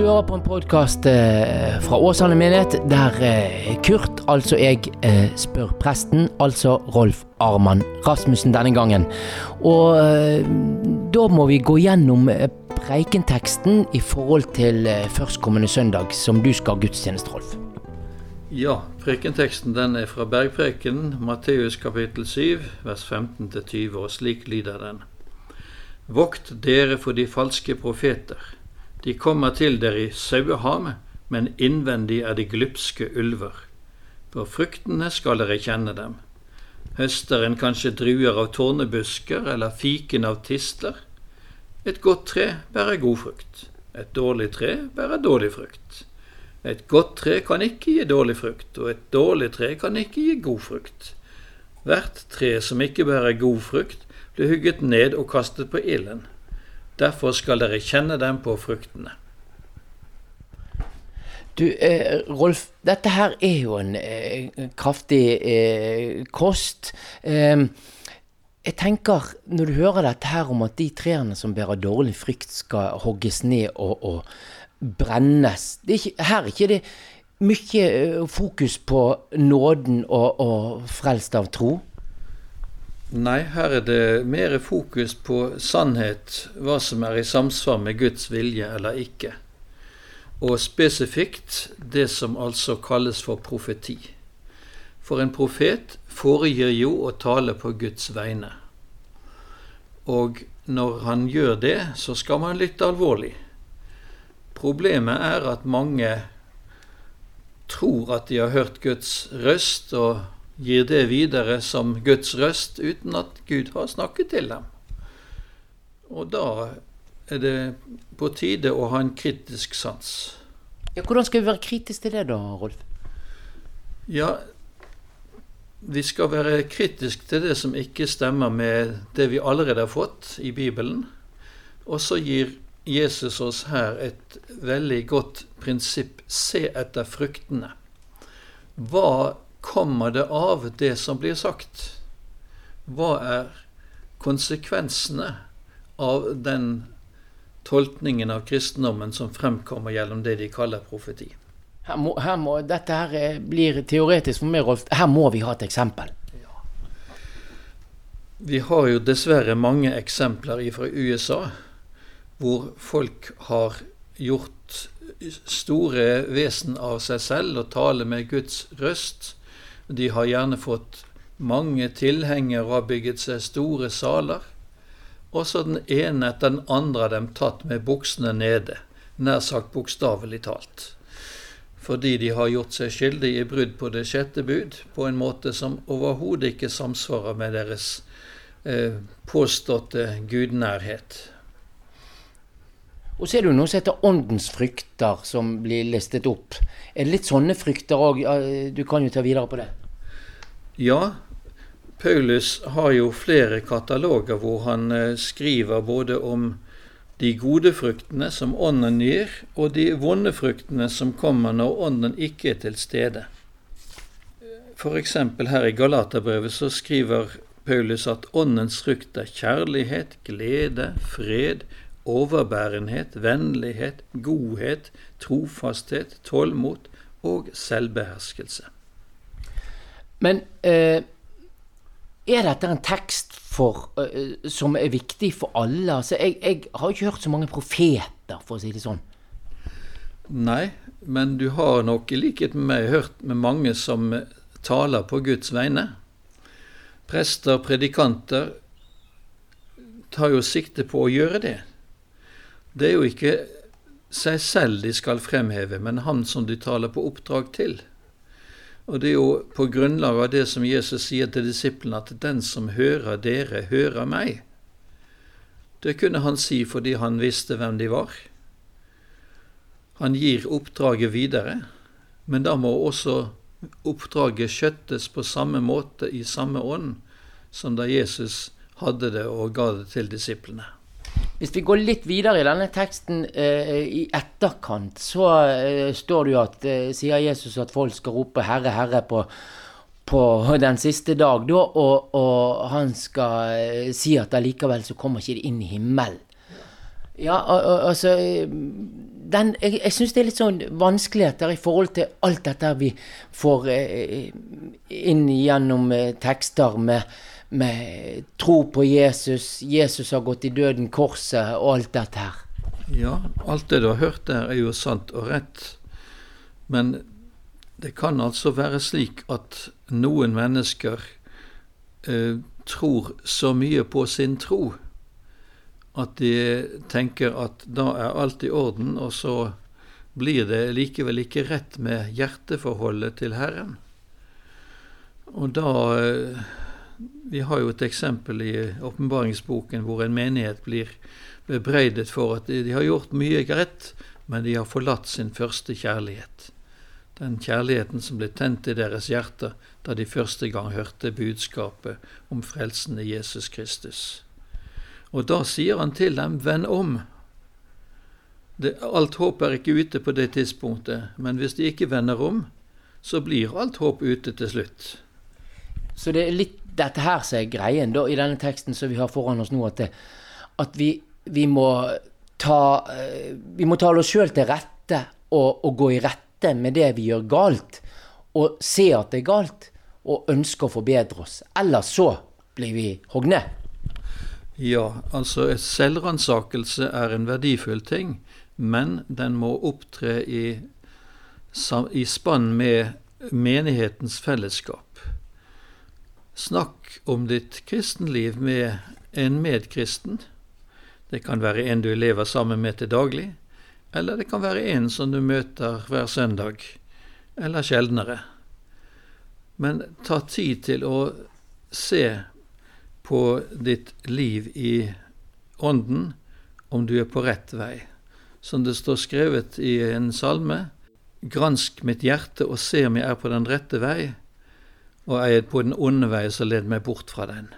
hører på en podkast eh, fra Åsane menighet der eh, Kurt, altså jeg, eh, spør presten, altså Rolf Arman Rasmussen denne gangen. Og da må vi gå gjennom preikenteksten i forhold til førstkommende søndag, som du skal ha gudstjeneste, Rolf. Ja, prekenteksten den er fra Bergprekenen, Matteus kapittel 7, vers 15-20, og slik lyder den. Vokt dere for de falske profeter de kommer til dere i saueham, men innvendig er de glupske ulver. På fruktene skal dere kjenne dem. Høster en kanskje druer av tårnebusker eller fiken av tistler? Et godt tre bærer god frukt. Et dårlig tre bærer dårlig frukt. Et godt tre kan ikke gi dårlig frukt, og et dårlig tre kan ikke gi god frukt. Hvert tre som ikke bærer god frukt, blir hugget ned og kastet på ilden. Derfor skal dere kjenne dem på fruktene. Du, eh, Rolf, dette her er jo en eh, kraftig eh, kost. Ehm, jeg tenker, når du hører dette her om at de trærne som bærer dårlig frykt, skal hogges ned og, og brennes er ikke, Her er ikke det mye eh, fokus på nåden og, og frelst av tro? Nei, her er det mer fokus på sannhet, hva som er i samsvar med Guds vilje eller ikke. Og spesifikt det som altså kalles for profeti. For en profet foregir jo å tale på Guds vegne. Og når han gjør det, så skal man lytte alvorlig. Problemet er at mange tror at de har hørt Guds røst, og gir det videre som Guds røst uten at Gud har snakket til dem. Og da er det på tide å ha en kritisk sans. Ja, hvordan skal vi være kritiske til det da, Rolf? Ja, vi skal være kritiske til det som ikke stemmer med det vi allerede har fått i Bibelen. Og så gir Jesus oss her et veldig godt prinsipp. Se etter fruktene. Hva kommer det av det som blir sagt? Hva er konsekvensene av den tolkningen av kristendommen som fremkommer gjennom det de kaller profeti? Her må, her må, dette her eh, blir teoretisk for meg, Rolf. Her må vi ha et eksempel. Ja. Vi har jo dessverre mange eksempler fra USA hvor folk har gjort store vesen av seg selv og taler med Guds røst de har gjerne fått mange tilhengere og har bygget seg store saler. Og så den ene etter den andre av dem tatt med buksene nede, nær sagt bokstavelig talt. Fordi de har gjort seg skyldig i brudd på det sjette bud på en måte som overhodet ikke samsvarer med deres eh, påståtte gudnærhet. Og så er det jo noe som heter åndens frykter, som blir listet opp. Er det litt sånne frykter òg? Du kan jo ta videre på det. Ja, Paulus har jo flere kataloger hvor han eh, skriver både om de gode fruktene som ånden gir, og de vonde fruktene som kommer når ånden ikke er til stede. F.eks. her i Galaterbrevet så skriver Paulus at åndens frukt er kjærlighet, glede, fred, overbærenhet, vennlighet, godhet, trofasthet, tålmot og selvbeherskelse. Men eh, er dette en tekst for, uh, som er viktig for alle? Altså, jeg, jeg, har ikke hørt så mange profeter, for å si det sånn. Nei, men du har nok i likhet med meg hørt med mange som taler på Guds vegne. Prester, predikanter tar jo sikte på å gjøre det. Det er jo ikke seg selv de skal fremheve, men han som de taler på oppdrag til. Og det er jo på grunnlag av det som Jesus sier til disiplene, at den som hører dere, hører meg. Det kunne han si fordi han visste hvem de var. Han gir oppdraget videre, men da må også oppdraget skjøttes på samme måte, i samme ånd, som da Jesus hadde det og ga det til disiplene. Hvis vi går litt videre i denne teksten eh, i etterkant, så eh, står det jo at eh, sier Jesus at folk skal rope 'Herre, Herre' på, på den siste dag, da, og, og han skal eh, si at allikevel så kommer ikke de inn i himmelen. Ja, altså den, jeg, jeg syns det er litt sånn vanskeligheter i forhold til alt dette vi får eh, inn gjennom eh, tekster med, med tro på Jesus, Jesus har gått i døden, korset og alt dette her. Ja, alt det du har hørt der er jo sant og rett. Men det kan altså være slik at noen mennesker eh, tror så mye på sin tro at de tenker at da er alt i orden, og så blir det likevel ikke rett med hjerteforholdet til Herren. Og da eh, Vi har jo et eksempel i åpenbaringsboken hvor en menighet blir bebreidet for at de har gjort mye greit, men de har forlatt sin første kjærlighet. Den kjærligheten som ble tent i deres hjerter da de første gang hørte budskapet om frelsen i Jesus Kristus. Og da sier han til dem, venn om. Det, alt håp er ikke ute på det tidspunktet, men hvis de ikke vender om, så blir alt håp ute til slutt. Så det er litt dette her som er greien da, i denne teksten som vi har foran oss nå, at, det, at vi, vi, må ta, eh, vi må tale oss sjøl til rette og, og, gå i rette med det vi gjør galt, og se at det er galt, og ønske å forbedre oss. Ellers så blir vi hogd ned. Ja, altså et selvransakelse er en verdifull ting, men den må opptre i, i spann med menighetens fellesskap. Snakk om ditt kristenliv med en medkristen. Det kan være en du lever sammen med til daglig, eller det kan være en som du møter hver søndag, eller sjeldnere. Men ta tid til å se på ditt liv i ånden, om du er på rett vei. Som det står skrevet i en salme, gransk mitt hjerte og se om jeg er på den rette vei, og er jeg på den onde vei, så led meg bort fra den.